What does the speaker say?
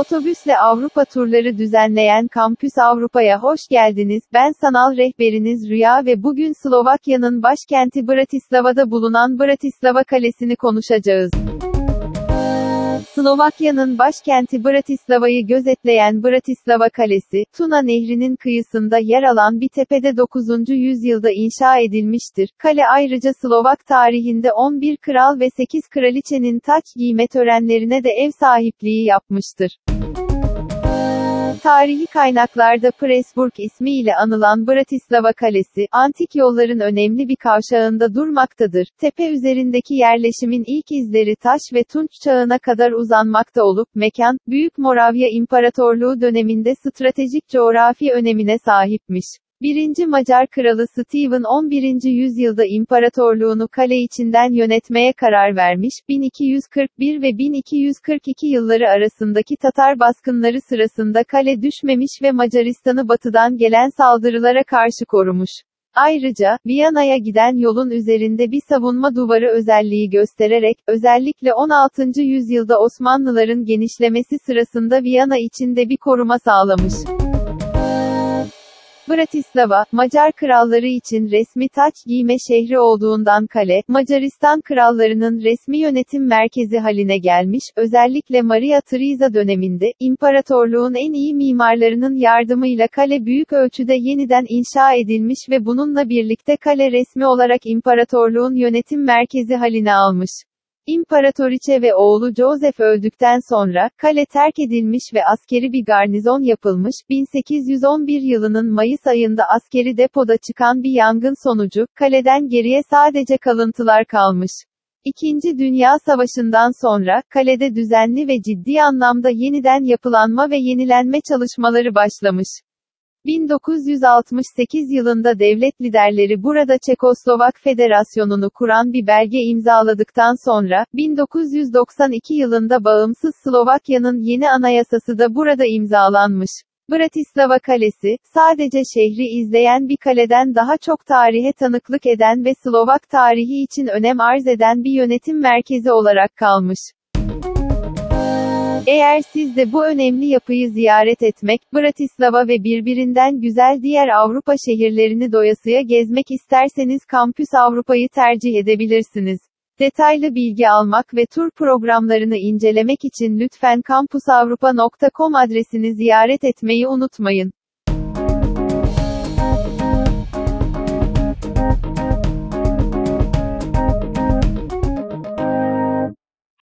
Otobüsle Avrupa turları düzenleyen Kampüs Avrupa'ya hoş geldiniz. Ben sanal rehberiniz Rüya ve bugün Slovakya'nın başkenti Bratislava'da bulunan Bratislava Kalesi'ni konuşacağız. Slovakya'nın başkenti Bratislava'yı gözetleyen Bratislava Kalesi, Tuna Nehri'nin kıyısında yer alan bir tepede 9. yüzyılda inşa edilmiştir. Kale ayrıca Slovak tarihinde 11 kral ve 8 kraliçenin taç giyme törenlerine de ev sahipliği yapmıştır. Tarihi kaynaklarda Presburg ismiyle anılan Bratislava Kalesi, antik yolların önemli bir kavşağında durmaktadır. Tepe üzerindeki yerleşimin ilk izleri taş ve tunç çağına kadar uzanmakta olup, mekan, Büyük Moravya İmparatorluğu döneminde stratejik coğrafi önemine sahipmiş. 1. Macar Kralı Stephen 11. yüzyılda imparatorluğunu kale içinden yönetmeye karar vermiş, 1241 ve 1242 yılları arasındaki Tatar baskınları sırasında kale düşmemiş ve Macaristan'ı batıdan gelen saldırılara karşı korumuş. Ayrıca, Viyana'ya giden yolun üzerinde bir savunma duvarı özelliği göstererek, özellikle 16. yüzyılda Osmanlıların genişlemesi sırasında Viyana içinde bir koruma sağlamış. Bratislava, Macar kralları için resmi taç giyme şehri olduğundan kale, Macaristan krallarının resmi yönetim merkezi haline gelmiş, özellikle Maria Theresa döneminde, imparatorluğun en iyi mimarlarının yardımıyla kale büyük ölçüde yeniden inşa edilmiş ve bununla birlikte kale resmi olarak imparatorluğun yönetim merkezi haline almış. İmparatoriçe ve oğlu Joseph öldükten sonra, kale terk edilmiş ve askeri bir garnizon yapılmış, 1811 yılının Mayıs ayında askeri depoda çıkan bir yangın sonucu, kaleden geriye sadece kalıntılar kalmış. İkinci Dünya Savaşı'ndan sonra, kalede düzenli ve ciddi anlamda yeniden yapılanma ve yenilenme çalışmaları başlamış. 1968 yılında devlet liderleri burada Çekoslovak Federasyonu'nu kuran bir belge imzaladıktan sonra, 1992 yılında bağımsız Slovakya'nın yeni anayasası da burada imzalanmış. Bratislava Kalesi, sadece şehri izleyen bir kaleden daha çok tarihe tanıklık eden ve Slovak tarihi için önem arz eden bir yönetim merkezi olarak kalmış. Eğer siz de bu önemli yapıyı ziyaret etmek, Bratislava ve birbirinden güzel diğer Avrupa şehirlerini doyasıya gezmek isterseniz Kampüs Avrupa'yı tercih edebilirsiniz. Detaylı bilgi almak ve tur programlarını incelemek için lütfen kampusavrupa.com adresini ziyaret etmeyi unutmayın.